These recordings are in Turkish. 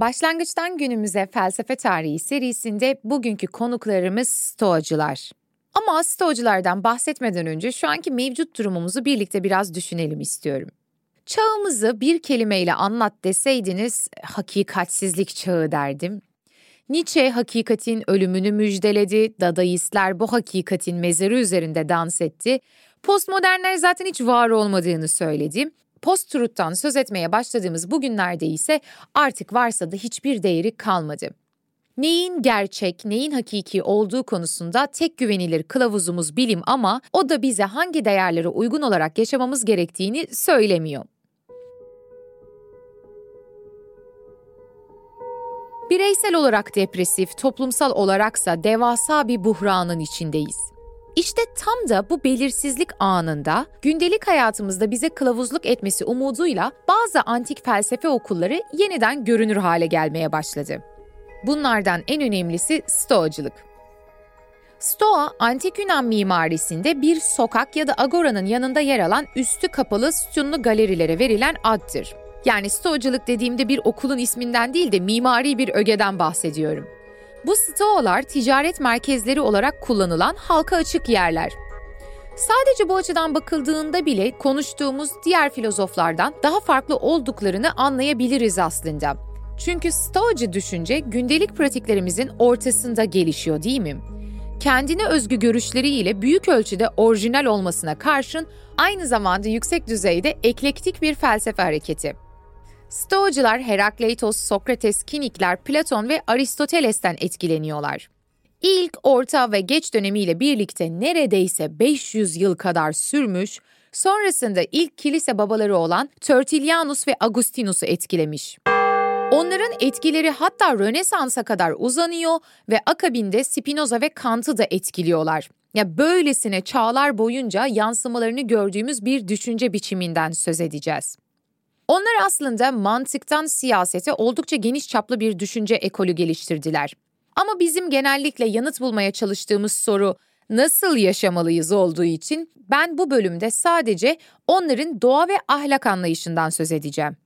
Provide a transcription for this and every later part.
Başlangıçtan günümüze felsefe tarihi serisinde bugünkü konuklarımız Stoacılar. Ama Stoacılardan bahsetmeden önce şu anki mevcut durumumuzu birlikte biraz düşünelim istiyorum. Çağımızı bir kelimeyle anlat deseydiniz hakikatsizlik çağı derdim. Nietzsche hakikatin ölümünü müjdeledi, Dadaistler bu hakikatin mezarı üzerinde dans etti, postmodernler zaten hiç var olmadığını söyledi post-truth'tan söz etmeye başladığımız bugünlerde ise artık varsa da hiçbir değeri kalmadı. Neyin gerçek, neyin hakiki olduğu konusunda tek güvenilir kılavuzumuz bilim ama o da bize hangi değerlere uygun olarak yaşamamız gerektiğini söylemiyor. Bireysel olarak depresif, toplumsal olaraksa devasa bir buhranın içindeyiz. İşte tam da bu belirsizlik anında gündelik hayatımızda bize kılavuzluk etmesi umuduyla bazı antik felsefe okulları yeniden görünür hale gelmeye başladı. Bunlardan en önemlisi Stoacılık. Stoa, antik Yunan mimarisinde bir sokak ya da agoranın yanında yer alan üstü kapalı sütunlu galerilere verilen addır. Yani Stoacılık dediğimde bir okulun isminden değil de mimari bir ögeden bahsediyorum. Bu stoğalar ticaret merkezleri olarak kullanılan halka açık yerler. Sadece bu açıdan bakıldığında bile konuştuğumuz diğer filozoflardan daha farklı olduklarını anlayabiliriz aslında. Çünkü stoacı düşünce gündelik pratiklerimizin ortasında gelişiyor değil mi? Kendine özgü görüşleriyle büyük ölçüde orijinal olmasına karşın aynı zamanda yüksek düzeyde eklektik bir felsefe hareketi. Stoacılar Herakleitos, Sokrates, Kinikler, Platon ve Aristoteles'ten etkileniyorlar. İlk, orta ve geç dönemiyle birlikte neredeyse 500 yıl kadar sürmüş, sonrasında ilk kilise babaları olan Tertullianus ve Agustinus'u etkilemiş. Onların etkileri hatta Rönesans'a kadar uzanıyor ve akabinde Spinoza ve Kant'ı da etkiliyorlar. Ya böylesine çağlar boyunca yansımalarını gördüğümüz bir düşünce biçiminden söz edeceğiz. Onlar aslında mantıktan siyasete oldukça geniş çaplı bir düşünce ekolü geliştirdiler. Ama bizim genellikle yanıt bulmaya çalıştığımız soru nasıl yaşamalıyız olduğu için ben bu bölümde sadece onların doğa ve ahlak anlayışından söz edeceğim.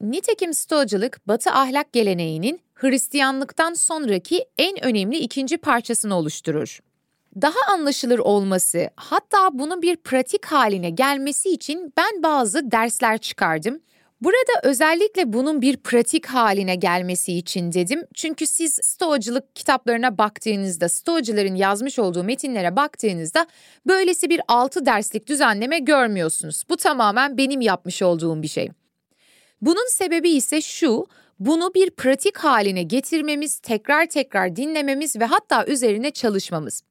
Nitekim Stoacılık, Batı ahlak geleneğinin Hristiyanlıktan sonraki en önemli ikinci parçasını oluşturur. Daha anlaşılır olması, hatta bunun bir pratik haline gelmesi için ben bazı dersler çıkardım Burada özellikle bunun bir pratik haline gelmesi için dedim. Çünkü siz stoacılık kitaplarına baktığınızda, stoacıların yazmış olduğu metinlere baktığınızda böylesi bir altı derslik düzenleme görmüyorsunuz. Bu tamamen benim yapmış olduğum bir şey. Bunun sebebi ise şu, bunu bir pratik haline getirmemiz, tekrar tekrar dinlememiz ve hatta üzerine çalışmamız.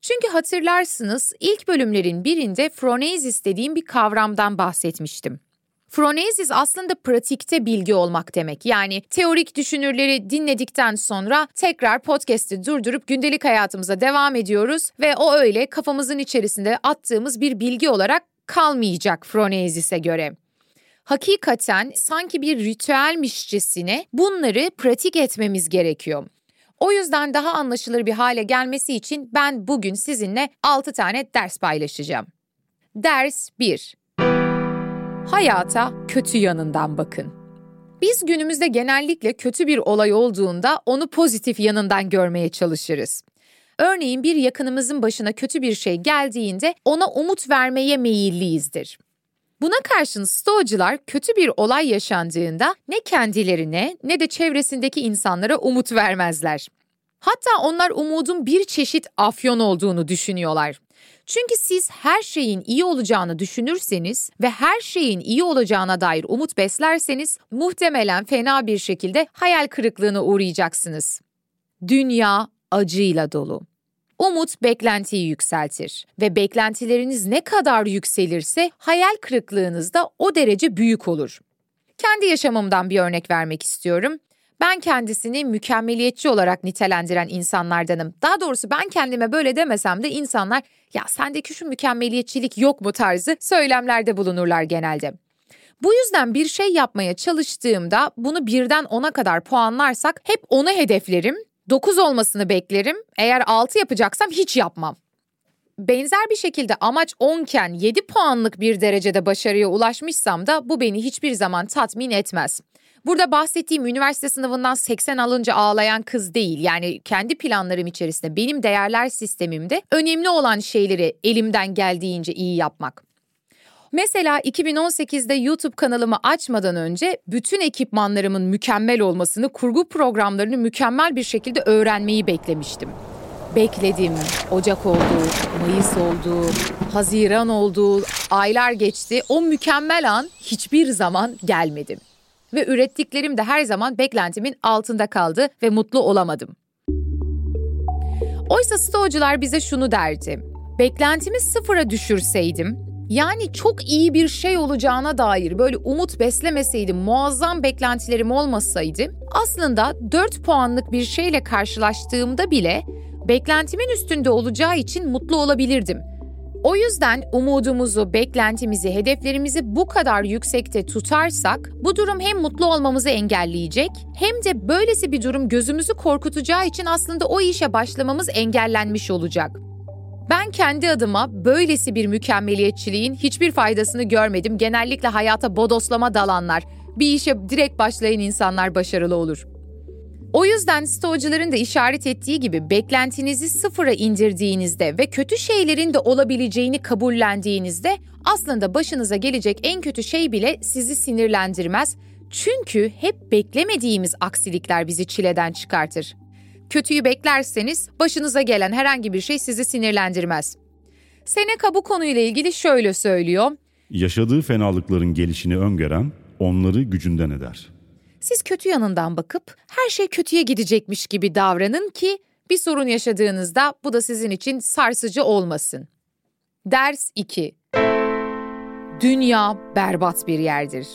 Çünkü hatırlarsınız ilk bölümlerin birinde phronesis dediğim bir kavramdan bahsetmiştim. Phronesis aslında pratikte bilgi olmak demek. Yani teorik düşünürleri dinledikten sonra tekrar podcast'i durdurup gündelik hayatımıza devam ediyoruz ve o öyle kafamızın içerisinde attığımız bir bilgi olarak kalmayacak Phronesis'e göre hakikaten sanki bir ritüelmişçesine bunları pratik etmemiz gerekiyor. O yüzden daha anlaşılır bir hale gelmesi için ben bugün sizinle 6 tane ders paylaşacağım. Ders 1 hayata kötü yanından bakın. Biz günümüzde genellikle kötü bir olay olduğunda onu pozitif yanından görmeye çalışırız. Örneğin bir yakınımızın başına kötü bir şey geldiğinde ona umut vermeye meyilliyizdir. Buna karşın stoacılar kötü bir olay yaşandığında ne kendilerine ne de çevresindeki insanlara umut vermezler. Hatta onlar umudun bir çeşit afyon olduğunu düşünüyorlar. Çünkü siz her şeyin iyi olacağını düşünürseniz ve her şeyin iyi olacağına dair umut beslerseniz muhtemelen fena bir şekilde hayal kırıklığına uğrayacaksınız. Dünya acıyla dolu. Umut beklentiyi yükseltir ve beklentileriniz ne kadar yükselirse hayal kırıklığınız da o derece büyük olur. Kendi yaşamımdan bir örnek vermek istiyorum. Ben kendisini mükemmeliyetçi olarak nitelendiren insanlardanım. Daha doğrusu ben kendime böyle demesem de insanlar ya sendeki şu mükemmeliyetçilik yok mu tarzı söylemlerde bulunurlar genelde. Bu yüzden bir şey yapmaya çalıştığımda bunu birden 10'a kadar puanlarsak hep onu hedeflerim 9 olmasını beklerim. Eğer 6 yapacaksam hiç yapmam. Benzer bir şekilde amaç 10 iken 7 puanlık bir derecede başarıya ulaşmışsam da bu beni hiçbir zaman tatmin etmez. Burada bahsettiğim üniversite sınavından 80 alınca ağlayan kız değil. Yani kendi planlarım içerisinde benim değerler sistemimde önemli olan şeyleri elimden geldiğince iyi yapmak. Mesela 2018'de YouTube kanalımı açmadan önce bütün ekipmanlarımın mükemmel olmasını, kurgu programlarını mükemmel bir şekilde öğrenmeyi beklemiştim. Bekledim. Ocak oldu, Mayıs oldu, Haziran oldu, aylar geçti. O mükemmel an hiçbir zaman gelmedi. Ve ürettiklerim de her zaman beklentimin altında kaldı ve mutlu olamadım. Oysa stoğcular bize şunu derdi. Beklentimi sıfıra düşürseydim yani çok iyi bir şey olacağına dair böyle umut beslemeseydim, muazzam beklentilerim olmasaydı aslında 4 puanlık bir şeyle karşılaştığımda bile beklentimin üstünde olacağı için mutlu olabilirdim. O yüzden umudumuzu, beklentimizi, hedeflerimizi bu kadar yüksekte tutarsak bu durum hem mutlu olmamızı engelleyecek hem de böylesi bir durum gözümüzü korkutacağı için aslında o işe başlamamız engellenmiş olacak. Ben kendi adıma böylesi bir mükemmeliyetçiliğin hiçbir faydasını görmedim. Genellikle hayata bodoslama dalanlar, bir işe direkt başlayan insanlar başarılı olur. O yüzden stoğcuların da işaret ettiği gibi beklentinizi sıfıra indirdiğinizde ve kötü şeylerin de olabileceğini kabullendiğinizde aslında başınıza gelecek en kötü şey bile sizi sinirlendirmez. Çünkü hep beklemediğimiz aksilikler bizi çileden çıkartır. Kötüyü beklerseniz başınıza gelen herhangi bir şey sizi sinirlendirmez. Seneca bu konuyla ilgili şöyle söylüyor. Yaşadığı fenalıkların gelişini öngören onları gücünden eder. Siz kötü yanından bakıp her şey kötüye gidecekmiş gibi davranın ki bir sorun yaşadığınızda bu da sizin için sarsıcı olmasın. Ders 2. Dünya berbat bir yerdir.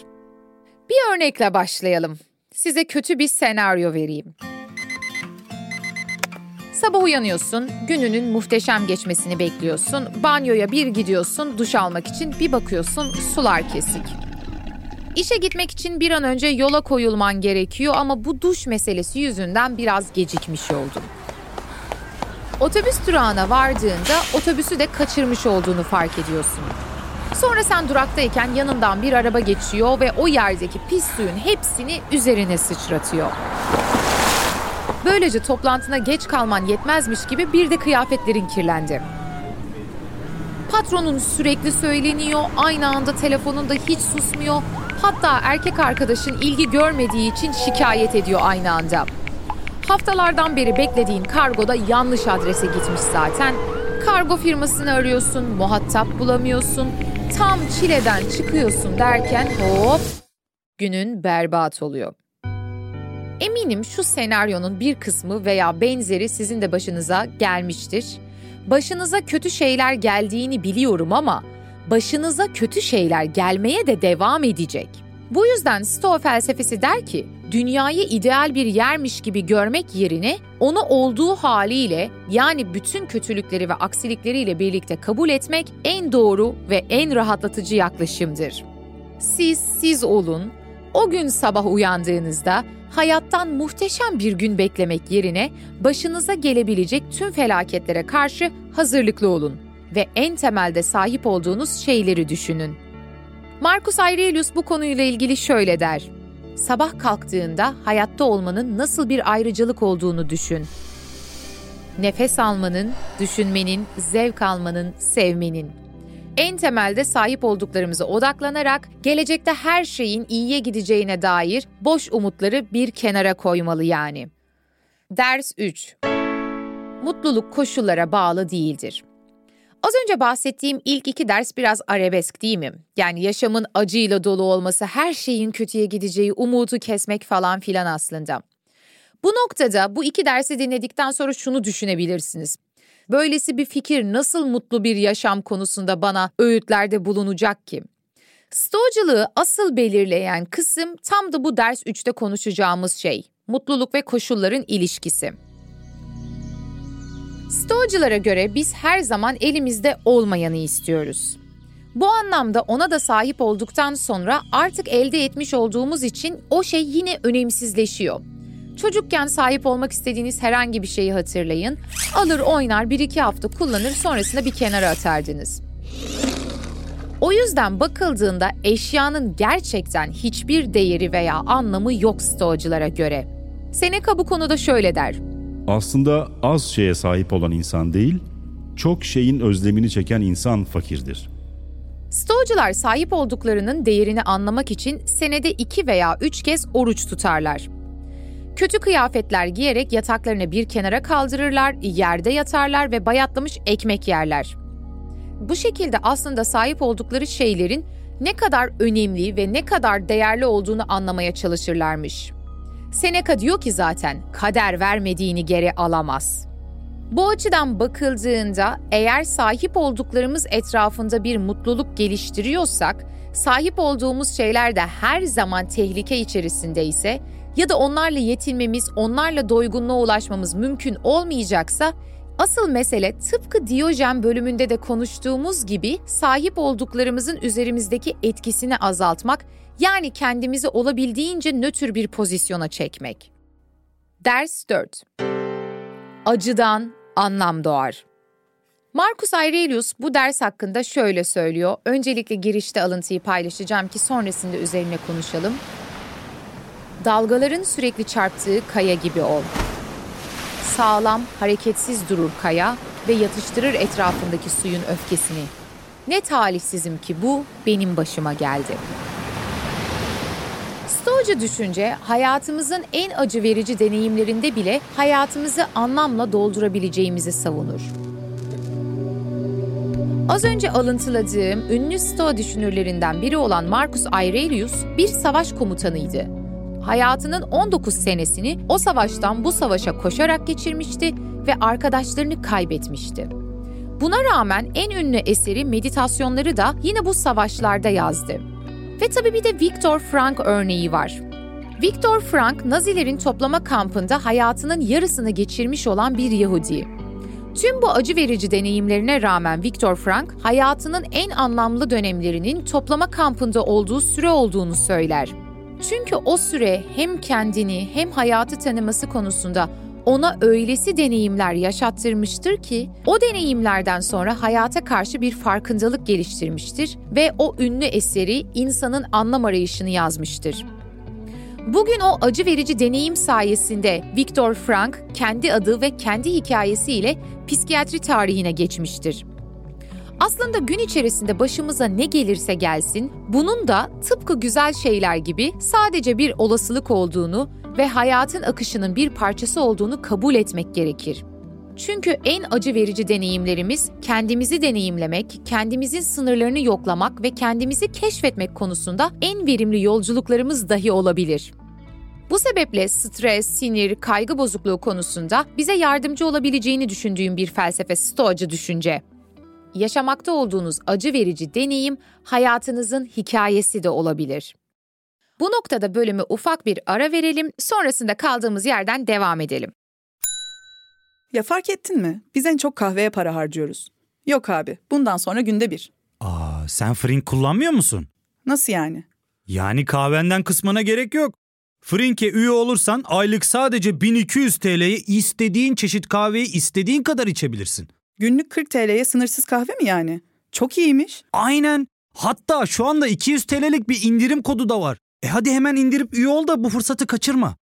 Bir örnekle başlayalım. Size kötü bir senaryo vereyim. Sabah uyanıyorsun, gününün muhteşem geçmesini bekliyorsun. Banyoya bir gidiyorsun, duş almak için bir bakıyorsun sular kesik. İşe gitmek için bir an önce yola koyulman gerekiyor ama bu duş meselesi yüzünden biraz gecikmiş oldun. Otobüs durağına vardığında otobüsü de kaçırmış olduğunu fark ediyorsun. Sonra sen duraktayken yanından bir araba geçiyor ve o yerdeki pis suyun hepsini üzerine sıçratıyor. Böylece toplantına geç kalman yetmezmiş gibi bir de kıyafetlerin kirlendi. Patronun sürekli söyleniyor, aynı anda telefonunda hiç susmuyor. Hatta erkek arkadaşın ilgi görmediği için şikayet ediyor aynı anda. Haftalardan beri beklediğin kargoda yanlış adrese gitmiş zaten. Kargo firmasını arıyorsun, muhatap bulamıyorsun. Tam çileden çıkıyorsun derken hop günün berbat oluyor. Eminim şu senaryonun bir kısmı veya benzeri sizin de başınıza gelmiştir. Başınıza kötü şeyler geldiğini biliyorum ama başınıza kötü şeyler gelmeye de devam edecek. Bu yüzden Stoa felsefesi der ki, dünyayı ideal bir yermiş gibi görmek yerine onu olduğu haliyle yani bütün kötülükleri ve aksilikleriyle birlikte kabul etmek en doğru ve en rahatlatıcı yaklaşımdır. Siz siz olun. O gün sabah uyandığınızda hayattan muhteşem bir gün beklemek yerine başınıza gelebilecek tüm felaketlere karşı hazırlıklı olun ve en temelde sahip olduğunuz şeyleri düşünün. Marcus Aurelius bu konuyla ilgili şöyle der. Sabah kalktığında hayatta olmanın nasıl bir ayrıcalık olduğunu düşün. Nefes almanın, düşünmenin, zevk almanın, sevmenin. en temelde sahip olduklarımıza odaklanarak gelecekte her şeyin iyiye gideceğine dair boş umutları bir kenara koymalı yani. Ders 3. Mutluluk koşullara bağlı değildir. Az önce bahsettiğim ilk iki ders biraz arabesk değil mi? Yani yaşamın acıyla dolu olması, her şeyin kötüye gideceği, umudu kesmek falan filan aslında. Bu noktada bu iki dersi dinledikten sonra şunu düşünebilirsiniz. Böylesi bir fikir nasıl mutlu bir yaşam konusunda bana öğütlerde bulunacak ki? Stoacılığı asıl belirleyen kısım tam da bu ders 3'te konuşacağımız şey. Mutluluk ve koşulların ilişkisi. Stoacılara göre biz her zaman elimizde olmayanı istiyoruz. Bu anlamda ona da sahip olduktan sonra artık elde etmiş olduğumuz için o şey yine önemsizleşiyor. Çocukken sahip olmak istediğiniz herhangi bir şeyi hatırlayın. Alır oynar bir iki hafta kullanır sonrasında bir kenara atardınız. O yüzden bakıldığında eşyanın gerçekten hiçbir değeri veya anlamı yok stoacılara göre. Seneca bu konuda şöyle der. Aslında az şeye sahip olan insan değil, çok şeyin özlemini çeken insan fakirdir. Stoacılar sahip olduklarının değerini anlamak için senede iki veya üç kez oruç tutarlar. Kötü kıyafetler giyerek yataklarını bir kenara kaldırırlar, yerde yatarlar ve bayatlamış ekmek yerler. Bu şekilde aslında sahip oldukları şeylerin ne kadar önemli ve ne kadar değerli olduğunu anlamaya çalışırlarmış. Seneca diyor ki zaten kader vermediğini geri alamaz. Bu açıdan bakıldığında eğer sahip olduklarımız etrafında bir mutluluk geliştiriyorsak, sahip olduğumuz şeyler de her zaman tehlike içerisinde ise ya da onlarla yetinmemiz, onlarla doygunluğa ulaşmamız mümkün olmayacaksa Asıl mesele tıpkı Diyojen bölümünde de konuştuğumuz gibi sahip olduklarımızın üzerimizdeki etkisini azaltmak, yani kendimizi olabildiğince nötr bir pozisyona çekmek. Ders 4 Acıdan anlam doğar. Marcus Aurelius bu ders hakkında şöyle söylüyor. Öncelikle girişte alıntıyı paylaşacağım ki sonrasında üzerine konuşalım. Dalgaların sürekli çarptığı kaya gibi ol. Sağlam, hareketsiz durur kaya ve yatıştırır etrafındaki suyun öfkesini. Ne talihsizim ki bu benim başıma geldi. Stoacı düşünce hayatımızın en acı verici deneyimlerinde bile hayatımızı anlamla doldurabileceğimizi savunur. Az önce alıntıladığım ünlü Stoa düşünürlerinden biri olan Marcus Aurelius bir savaş komutanıydı. Hayatının 19 senesini o savaştan bu savaşa koşarak geçirmişti ve arkadaşlarını kaybetmişti. Buna rağmen en ünlü eseri meditasyonları da yine bu savaşlarda yazdı. Ve tabii bir de Viktor Frank örneği var. Viktor Frank, Nazilerin toplama kampında hayatının yarısını geçirmiş olan bir Yahudi. Tüm bu acı verici deneyimlerine rağmen Viktor Frank, hayatının en anlamlı dönemlerinin toplama kampında olduğu süre olduğunu söyler. Çünkü o süre hem kendini hem hayatı tanıması konusunda ona öylesi deneyimler yaşattırmıştır ki o deneyimlerden sonra hayata karşı bir farkındalık geliştirmiştir ve o ünlü eseri insanın anlam arayışını yazmıştır. Bugün o acı verici deneyim sayesinde Viktor Frank kendi adı ve kendi hikayesiyle psikiyatri tarihine geçmiştir. Aslında gün içerisinde başımıza ne gelirse gelsin, bunun da tıpkı güzel şeyler gibi sadece bir olasılık olduğunu ve hayatın akışının bir parçası olduğunu kabul etmek gerekir. Çünkü en acı verici deneyimlerimiz kendimizi deneyimlemek, kendimizin sınırlarını yoklamak ve kendimizi keşfetmek konusunda en verimli yolculuklarımız dahi olabilir. Bu sebeple stres, sinir, kaygı bozukluğu konusunda bize yardımcı olabileceğini düşündüğüm bir felsefe stoacı düşünce. Yaşamakta olduğunuz acı verici deneyim hayatınızın hikayesi de olabilir. Bu noktada bölümü ufak bir ara verelim, sonrasında kaldığımız yerden devam edelim. Ya fark ettin mi? Biz en çok kahveye para harcıyoruz. Yok abi, bundan sonra günde bir. Aa, sen Frink kullanmıyor musun? Nasıl yani? Yani kahvenden kısmına gerek yok. Frink'e üye olursan aylık sadece 1200 TL'ye istediğin çeşit kahveyi istediğin kadar içebilirsin. Günlük 40 TL'ye sınırsız kahve mi yani? Çok iyiymiş. Aynen. Hatta şu anda 200 TL'lik bir indirim kodu da var. E hadi hemen indirip üye ol da bu fırsatı kaçırma.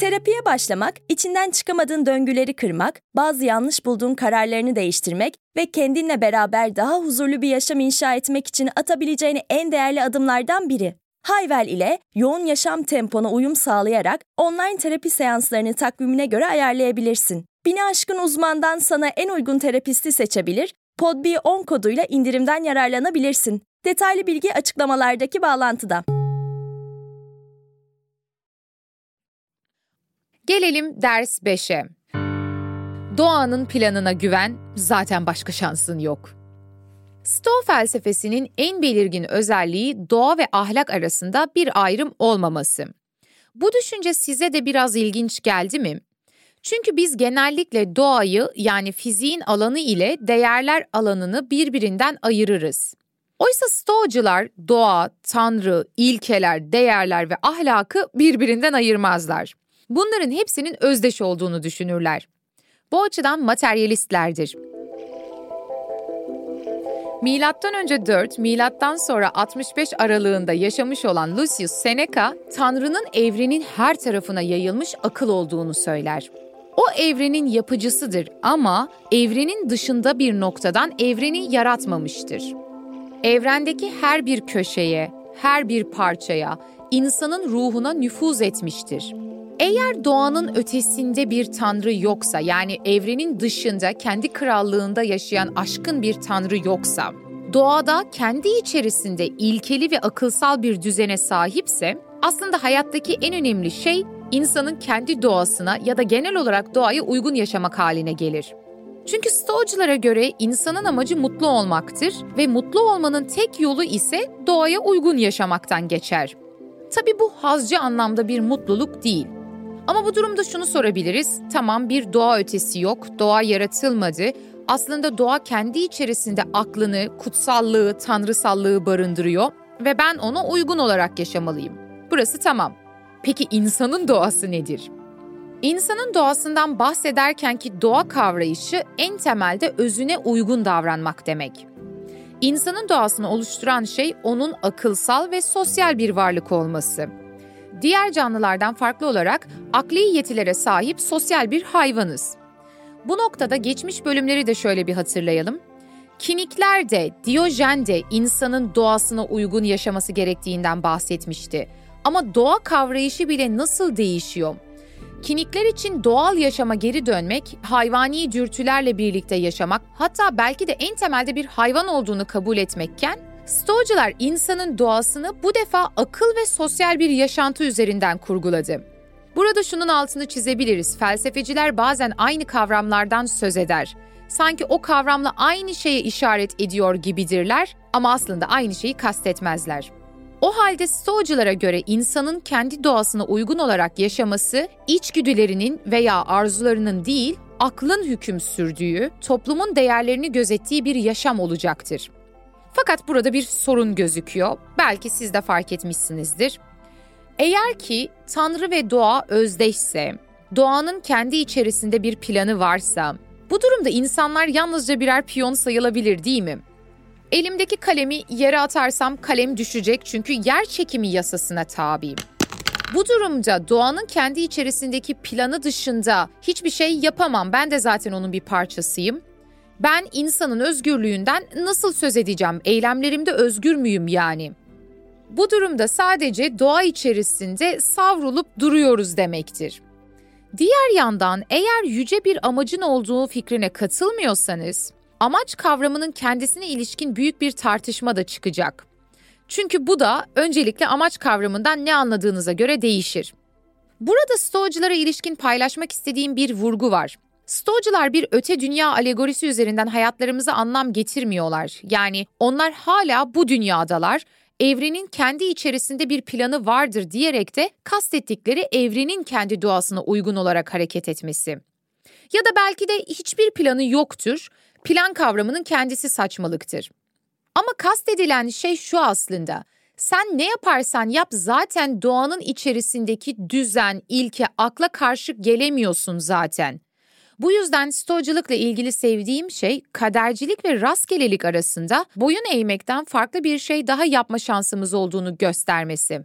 Terapiye başlamak, içinden çıkamadığın döngüleri kırmak, bazı yanlış bulduğun kararlarını değiştirmek ve kendinle beraber daha huzurlu bir yaşam inşa etmek için atabileceğin en değerli adımlardan biri. Hayvel ile yoğun yaşam tempona uyum sağlayarak online terapi seanslarını takvimine göre ayarlayabilirsin. Bini aşkın uzmandan sana en uygun terapisti seçebilir, podb10 koduyla indirimden yararlanabilirsin. Detaylı bilgi açıklamalardaki bağlantıda. Gelelim ders 5'e. Doğanın planına güven, zaten başka şansın yok. Stoa felsefesinin en belirgin özelliği doğa ve ahlak arasında bir ayrım olmaması. Bu düşünce size de biraz ilginç geldi mi? Çünkü biz genellikle doğayı yani fiziğin alanı ile değerler alanını birbirinden ayırırız. Oysa Stoacılar doğa, tanrı, ilkeler, değerler ve ahlakı birbirinden ayırmazlar. Bunların hepsinin özdeş olduğunu düşünürler. Bu açıdan materyalistlerdir. Milattan önce 4, milattan sonra 65 aralığında yaşamış olan Lucius Seneca, Tanrı'nın evrenin her tarafına yayılmış akıl olduğunu söyler. O evrenin yapıcısıdır ama evrenin dışında bir noktadan evreni yaratmamıştır. Evrendeki her bir köşeye, her bir parçaya, insanın ruhuna nüfuz etmiştir. Eğer doğanın ötesinde bir tanrı yoksa yani evrenin dışında kendi krallığında yaşayan aşkın bir tanrı yoksa, doğada kendi içerisinde ilkeli ve akılsal bir düzene sahipse aslında hayattaki en önemli şey insanın kendi doğasına ya da genel olarak doğaya uygun yaşamak haline gelir. Çünkü Stoacılara göre insanın amacı mutlu olmaktır ve mutlu olmanın tek yolu ise doğaya uygun yaşamaktan geçer. Tabi bu hazcı anlamda bir mutluluk değil. Ama bu durumda şunu sorabiliriz. Tamam bir doğa ötesi yok, doğa yaratılmadı. Aslında doğa kendi içerisinde aklını, kutsallığı, tanrısallığı barındırıyor ve ben ona uygun olarak yaşamalıyım. Burası tamam. Peki insanın doğası nedir? İnsanın doğasından bahsederken ki doğa kavrayışı en temelde özüne uygun davranmak demek. İnsanın doğasını oluşturan şey onun akılsal ve sosyal bir varlık olması. Diğer canlılardan farklı olarak akli yetilere sahip sosyal bir hayvanız. Bu noktada geçmiş bölümleri de şöyle bir hatırlayalım. Kinikler de, Diyojen de insanın doğasına uygun yaşaması gerektiğinden bahsetmişti. Ama doğa kavrayışı bile nasıl değişiyor? Kinikler için doğal yaşama geri dönmek, hayvani dürtülerle birlikte yaşamak, hatta belki de en temelde bir hayvan olduğunu kabul etmekken, Stoacılar insanın doğasını bu defa akıl ve sosyal bir yaşantı üzerinden kurguladı. Burada şunun altını çizebiliriz. Felsefeciler bazen aynı kavramlardan söz eder. Sanki o kavramla aynı şeye işaret ediyor gibidirler ama aslında aynı şeyi kastetmezler. O halde Stoacılara göre insanın kendi doğasına uygun olarak yaşaması, içgüdülerinin veya arzularının değil, aklın hüküm sürdüğü, toplumun değerlerini gözettiği bir yaşam olacaktır. Fakat burada bir sorun gözüküyor. Belki siz de fark etmişsinizdir. Eğer ki Tanrı ve doğa özdeşse, doğanın kendi içerisinde bir planı varsa, bu durumda insanlar yalnızca birer piyon sayılabilir değil mi? Elimdeki kalemi yere atarsam kalem düşecek çünkü yer çekimi yasasına tabiyim. Bu durumda doğanın kendi içerisindeki planı dışında hiçbir şey yapamam. Ben de zaten onun bir parçasıyım. Ben insanın özgürlüğünden nasıl söz edeceğim? Eylemlerimde özgür müyüm yani? Bu durumda sadece doğa içerisinde savrulup duruyoruz demektir. Diğer yandan eğer yüce bir amacın olduğu fikrine katılmıyorsanız, amaç kavramının kendisine ilişkin büyük bir tartışma da çıkacak. Çünkü bu da öncelikle amaç kavramından ne anladığınıza göre değişir. Burada Stoacılara ilişkin paylaşmak istediğim bir vurgu var. Stoacılar bir öte dünya alegorisi üzerinden hayatlarımıza anlam getirmiyorlar. Yani onlar hala bu dünyadalar, evrenin kendi içerisinde bir planı vardır diyerek de kastettikleri evrenin kendi doğasına uygun olarak hareket etmesi. Ya da belki de hiçbir planı yoktur, plan kavramının kendisi saçmalıktır. Ama kastedilen şey şu aslında. Sen ne yaparsan yap zaten doğanın içerisindeki düzen, ilke, akla karşı gelemiyorsun zaten. Bu yüzden stoacılıkla ilgili sevdiğim şey kadercilik ve rastgelelik arasında boyun eğmekten farklı bir şey daha yapma şansımız olduğunu göstermesi.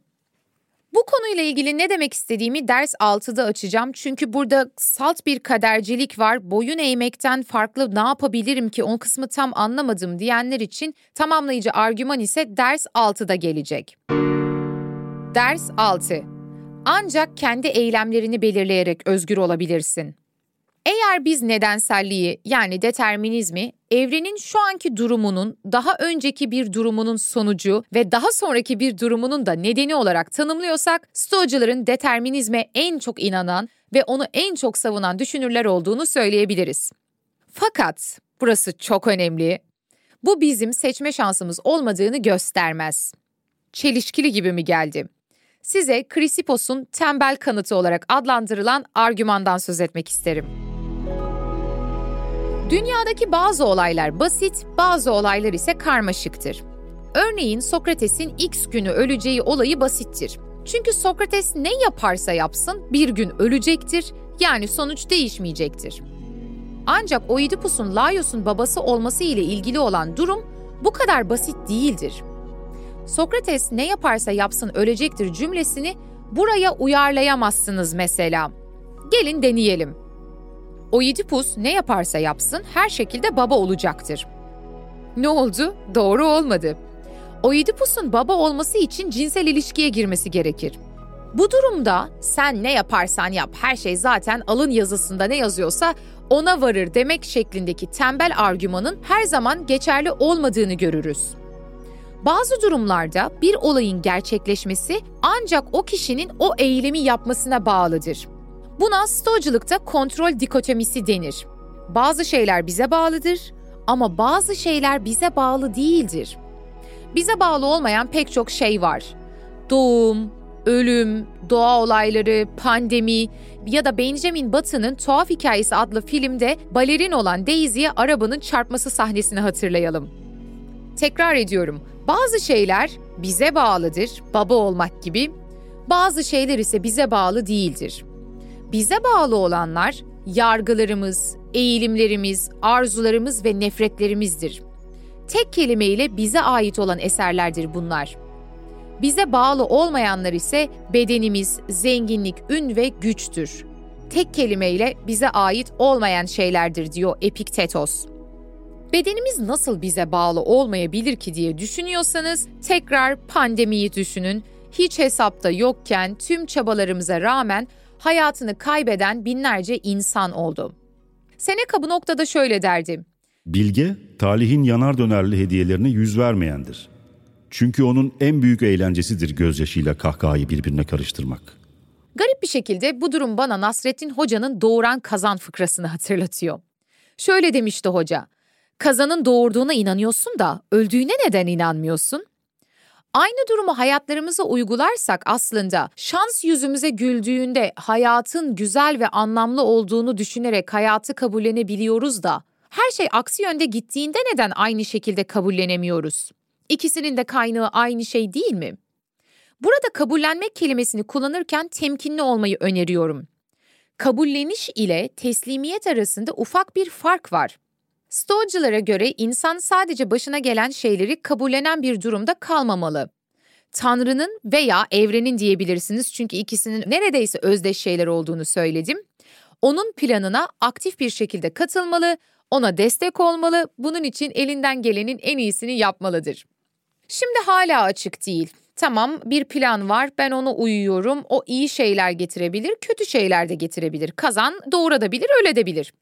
Bu konuyla ilgili ne demek istediğimi ders 6'da açacağım. Çünkü burada salt bir kadercilik var. Boyun eğmekten farklı ne yapabilirim ki o kısmı tam anlamadım diyenler için tamamlayıcı argüman ise ders 6'da gelecek. Ders 6. Ancak kendi eylemlerini belirleyerek özgür olabilirsin. Eğer biz nedenselliği yani determinizmi evrenin şu anki durumunun daha önceki bir durumunun sonucu ve daha sonraki bir durumunun da nedeni olarak tanımlıyorsak Stoacıların determinizme en çok inanan ve onu en çok savunan düşünürler olduğunu söyleyebiliriz. Fakat burası çok önemli. Bu bizim seçme şansımız olmadığını göstermez. Çelişkili gibi mi geldi? Size Krisipos'un tembel kanıtı olarak adlandırılan argümandan söz etmek isterim. Dünyadaki bazı olaylar basit, bazı olaylar ise karmaşıktır. Örneğin Sokrates'in X günü öleceği olayı basittir. Çünkü Sokrates ne yaparsa yapsın bir gün ölecektir, yani sonuç değişmeyecektir. Ancak Oidipus'un Laios'un babası olması ile ilgili olan durum bu kadar basit değildir. Sokrates ne yaparsa yapsın ölecektir cümlesini buraya uyarlayamazsınız mesela. Gelin deneyelim. Oidipus ne yaparsa yapsın her şekilde baba olacaktır. Ne oldu? Doğru olmadı. Oidipus'un baba olması için cinsel ilişkiye girmesi gerekir. Bu durumda sen ne yaparsan yap her şey zaten alın yazısında ne yazıyorsa ona varır demek şeklindeki tembel argümanın her zaman geçerli olmadığını görürüz. Bazı durumlarda bir olayın gerçekleşmesi ancak o kişinin o eylemi yapmasına bağlıdır. Buna stoacılıkta kontrol dikotomisi denir. Bazı şeyler bize bağlıdır ama bazı şeyler bize bağlı değildir. Bize bağlı olmayan pek çok şey var. Doğum, ölüm, doğa olayları, pandemi ya da Benjamin Button'ın Tuhaf Hikayesi adlı filmde balerin olan Daisy'ye arabanın çarpması sahnesini hatırlayalım. Tekrar ediyorum. Bazı şeyler bize bağlıdır, baba olmak gibi. Bazı şeyler ise bize bağlı değildir. Bize bağlı olanlar yargılarımız, eğilimlerimiz, arzularımız ve nefretlerimizdir. Tek kelimeyle bize ait olan eserlerdir bunlar. Bize bağlı olmayanlar ise bedenimiz, zenginlik, ün ve güçtür. Tek kelimeyle bize ait olmayan şeylerdir diyor Epiktetos. Bedenimiz nasıl bize bağlı olmayabilir ki diye düşünüyorsanız tekrar pandemiyi düşünün. Hiç hesapta yokken tüm çabalarımıza rağmen hayatını kaybeden binlerce insan oldu. Seneca bu noktada şöyle derdi. Bilge, talihin yanar dönerli hediyelerine yüz vermeyendir. Çünkü onun en büyük eğlencesidir gözyaşıyla kahkahayı birbirine karıştırmak. Garip bir şekilde bu durum bana Nasrettin Hoca'nın doğuran kazan fıkrasını hatırlatıyor. Şöyle demişti hoca, kazanın doğurduğuna inanıyorsun da öldüğüne neden inanmıyorsun? Aynı durumu hayatlarımıza uygularsak aslında şans yüzümüze güldüğünde hayatın güzel ve anlamlı olduğunu düşünerek hayatı kabullenebiliyoruz da her şey aksi yönde gittiğinde neden aynı şekilde kabullenemiyoruz? İkisinin de kaynağı aynı şey değil mi? Burada kabullenmek kelimesini kullanırken temkinli olmayı öneriyorum. Kabulleniş ile teslimiyet arasında ufak bir fark var. Stoacılara göre insan sadece başına gelen şeyleri kabullenen bir durumda kalmamalı. Tanrı'nın veya evrenin diyebilirsiniz çünkü ikisinin neredeyse özdeş şeyler olduğunu söyledim. Onun planına aktif bir şekilde katılmalı, ona destek olmalı, bunun için elinden gelenin en iyisini yapmalıdır. Şimdi hala açık değil. Tamam bir plan var ben ona uyuyorum o iyi şeyler getirebilir kötü şeyler de getirebilir kazan doğurabilir ölebilir.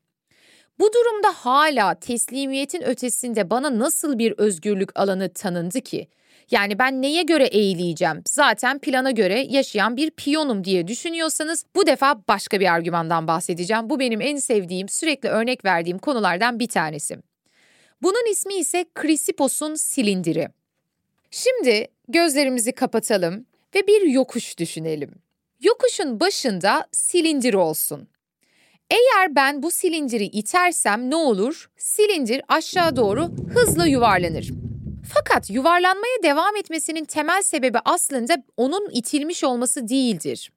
Bu durumda hala teslimiyetin ötesinde bana nasıl bir özgürlük alanı tanındı ki? Yani ben neye göre eğileceğim? Zaten plana göre yaşayan bir piyonum diye düşünüyorsanız bu defa başka bir argümandan bahsedeceğim. Bu benim en sevdiğim, sürekli örnek verdiğim konulardan bir tanesi. Bunun ismi ise Krisipos'un silindiri. Şimdi gözlerimizi kapatalım ve bir yokuş düşünelim. Yokuşun başında silindir olsun. Eğer ben bu silindiri itersem ne olur? Silindir aşağı doğru hızla yuvarlanır. Fakat yuvarlanmaya devam etmesinin temel sebebi aslında onun itilmiş olması değildir.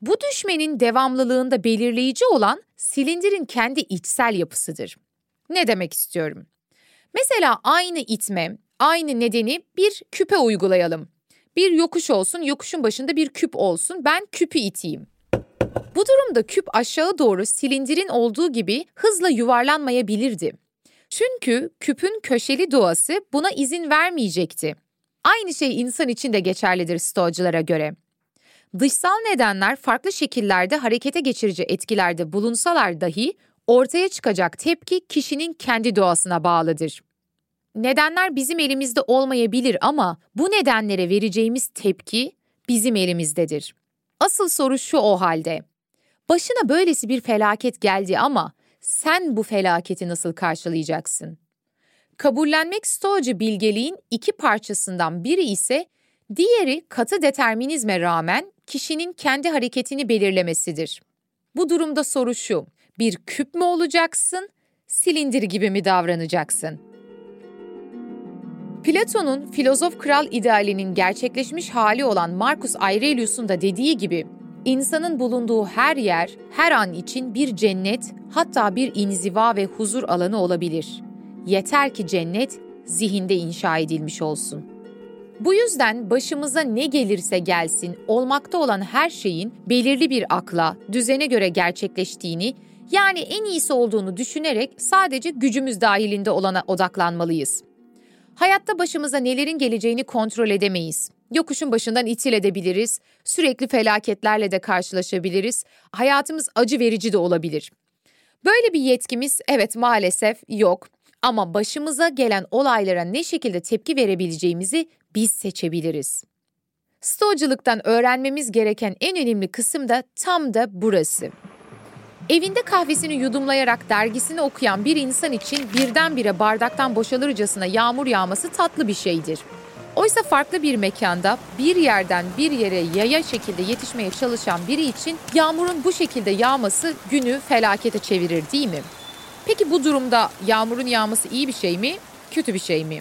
Bu düşmenin devamlılığında belirleyici olan silindirin kendi içsel yapısıdır. Ne demek istiyorum? Mesela aynı itme, aynı nedeni bir küpe uygulayalım. Bir yokuş olsun, yokuşun başında bir küp olsun. Ben küpü iteyim. Bu durumda küp aşağı doğru silindirin olduğu gibi hızla yuvarlanmayabilirdi. Çünkü küpün köşeli doğası buna izin vermeyecekti. Aynı şey insan için de geçerlidir stoacılara göre. Dışsal nedenler farklı şekillerde harekete geçirici etkilerde bulunsalar dahi ortaya çıkacak tepki kişinin kendi doğasına bağlıdır. Nedenler bizim elimizde olmayabilir ama bu nedenlere vereceğimiz tepki bizim elimizdedir. Asıl soru şu o halde. Başına böylesi bir felaket geldi ama sen bu felaketi nasıl karşılayacaksın? Kabullenmek stoacı bilgeliğin iki parçasından biri ise diğeri katı determinizme rağmen kişinin kendi hareketini belirlemesidir. Bu durumda soru şu, bir küp mü olacaksın, silindir gibi mi davranacaksın? Platon'un filozof kral idealinin gerçekleşmiş hali olan Marcus Aurelius'un da dediği gibi, insanın bulunduğu her yer, her an için bir cennet, hatta bir inziva ve huzur alanı olabilir. Yeter ki cennet zihinde inşa edilmiş olsun. Bu yüzden başımıza ne gelirse gelsin, olmakta olan her şeyin belirli bir akla, düzene göre gerçekleştiğini, yani en iyisi olduğunu düşünerek sadece gücümüz dahilinde olana odaklanmalıyız. Hayatta başımıza nelerin geleceğini kontrol edemeyiz. Yokuşun başından itil edebiliriz, sürekli felaketlerle de karşılaşabiliriz, hayatımız acı verici de olabilir. Böyle bir yetkimiz evet maalesef yok ama başımıza gelen olaylara ne şekilde tepki verebileceğimizi biz seçebiliriz. Stoacılıktan öğrenmemiz gereken en önemli kısım da tam da burası. Evinde kahvesini yudumlayarak dergisini okuyan bir insan için birdenbire bardaktan boşalırcasına yağmur yağması tatlı bir şeydir. Oysa farklı bir mekanda bir yerden bir yere yaya şekilde yetişmeye çalışan biri için yağmurun bu şekilde yağması günü felakete çevirir değil mi? Peki bu durumda yağmurun yağması iyi bir şey mi, kötü bir şey mi?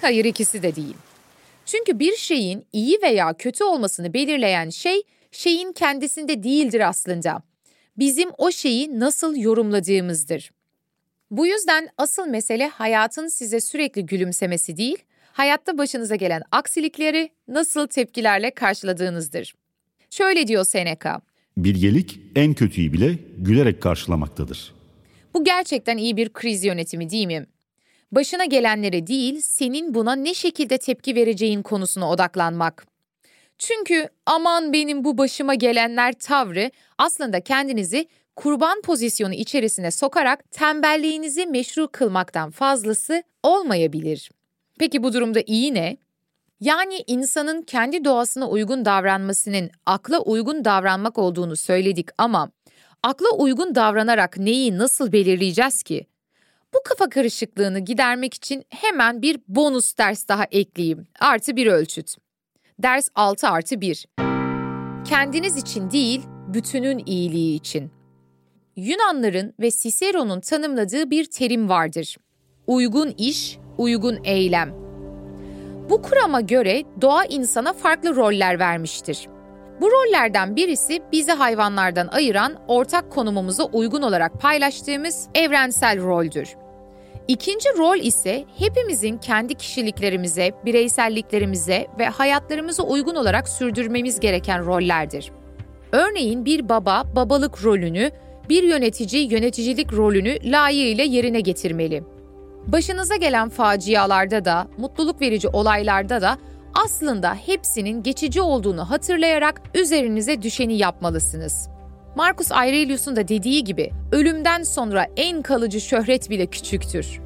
Hayır ikisi de değil. Çünkü bir şeyin iyi veya kötü olmasını belirleyen şey şeyin kendisinde değildir aslında. Bizim o şeyi nasıl yorumladığımızdır. Bu yüzden asıl mesele hayatın size sürekli gülümsemesi değil, hayatta başınıza gelen aksilikleri nasıl tepkilerle karşıladığınızdır. Şöyle diyor Seneca. Bilgelik en kötüyü bile gülerek karşılamaktadır. Bu gerçekten iyi bir kriz yönetimi değil mi? Başına gelenlere değil, senin buna ne şekilde tepki vereceğin konusuna odaklanmak. Çünkü aman benim bu başıma gelenler tavrı aslında kendinizi kurban pozisyonu içerisine sokarak tembelliğinizi meşru kılmaktan fazlası olmayabilir. Peki bu durumda iyi ne? Yani insanın kendi doğasına uygun davranmasının akla uygun davranmak olduğunu söyledik ama akla uygun davranarak neyi nasıl belirleyeceğiz ki? Bu kafa karışıklığını gidermek için hemen bir bonus ders daha ekleyeyim. Artı bir ölçüt. Ders 6 artı 1. Kendiniz için değil, bütünün iyiliği için. Yunanların ve Cicero'nun tanımladığı bir terim vardır. Uygun iş, uygun eylem. Bu kurama göre doğa insana farklı roller vermiştir. Bu rollerden birisi bizi hayvanlardan ayıran ortak konumumuza uygun olarak paylaştığımız evrensel roldür. İkinci rol ise hepimizin kendi kişiliklerimize, bireyselliklerimize ve hayatlarımıza uygun olarak sürdürmemiz gereken rollerdir. Örneğin bir baba babalık rolünü, bir yönetici yöneticilik rolünü layığıyla yerine getirmeli. Başınıza gelen facialarda da, mutluluk verici olaylarda da aslında hepsinin geçici olduğunu hatırlayarak üzerinize düşeni yapmalısınız. Marcus Aurelius'un da dediği gibi ölümden sonra en kalıcı şöhret bile küçüktür.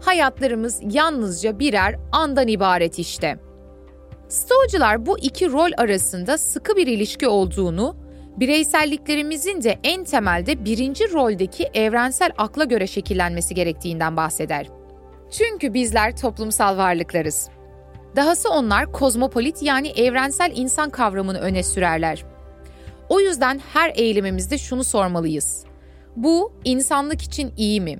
Hayatlarımız yalnızca birer andan ibaret işte. Stoacılar bu iki rol arasında sıkı bir ilişki olduğunu, bireyselliklerimizin de en temelde birinci roldeki evrensel akla göre şekillenmesi gerektiğinden bahseder. Çünkü bizler toplumsal varlıklarız. Dahası onlar kozmopolit yani evrensel insan kavramını öne sürerler. O yüzden her eylemimizde şunu sormalıyız. Bu insanlık için iyi mi?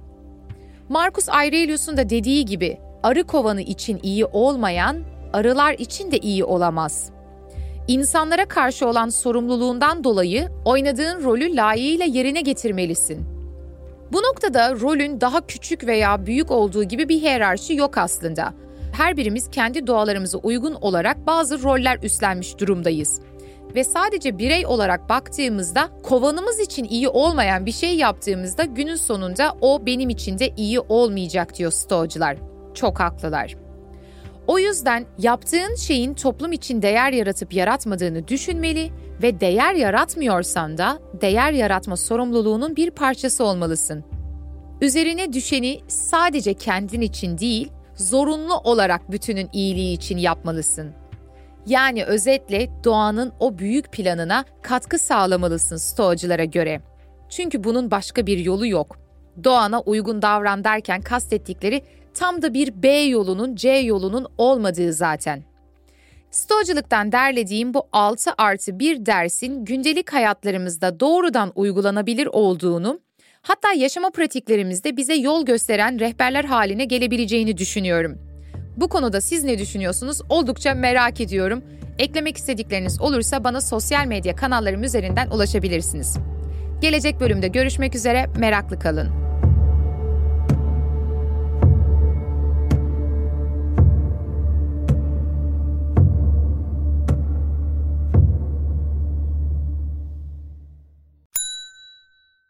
Marcus Aurelius'un da dediği gibi arı kovanı için iyi olmayan arılar için de iyi olamaz. İnsanlara karşı olan sorumluluğundan dolayı oynadığın rolü layığıyla yerine getirmelisin. Bu noktada rolün daha küçük veya büyük olduğu gibi bir hiyerarşi yok aslında. her birimiz kendi doğalarımıza uygun olarak bazı roller üstlenmiş durumdayız. Ve sadece birey olarak baktığımızda kovanımız için iyi olmayan bir şey yaptığımızda günün sonunda o benim için de iyi olmayacak diyor stoğcular. Çok haklılar. O yüzden yaptığın şeyin toplum için değer yaratıp yaratmadığını düşünmeli ve değer yaratmıyorsan da değer yaratma sorumluluğunun bir parçası olmalısın. Üzerine düşeni sadece kendin için değil, zorunlu olarak bütünün iyiliği için yapmalısın. Yani özetle doğanın o büyük planına katkı sağlamalısın stoğacılara göre. Çünkü bunun başka bir yolu yok. Doğana uygun davran derken kastettikleri tam da bir B yolunun C yolunun olmadığı zaten. Stoğacılıktan derlediğim bu 6 artı 1 dersin gündelik hayatlarımızda doğrudan uygulanabilir olduğunu, hatta yaşama pratiklerimizde bize yol gösteren rehberler haline gelebileceğini düşünüyorum. Bu konuda siz ne düşünüyorsunuz? Oldukça merak ediyorum. Eklemek istedikleriniz olursa bana sosyal medya kanallarım üzerinden ulaşabilirsiniz. Gelecek bölümde görüşmek üzere, meraklı kalın.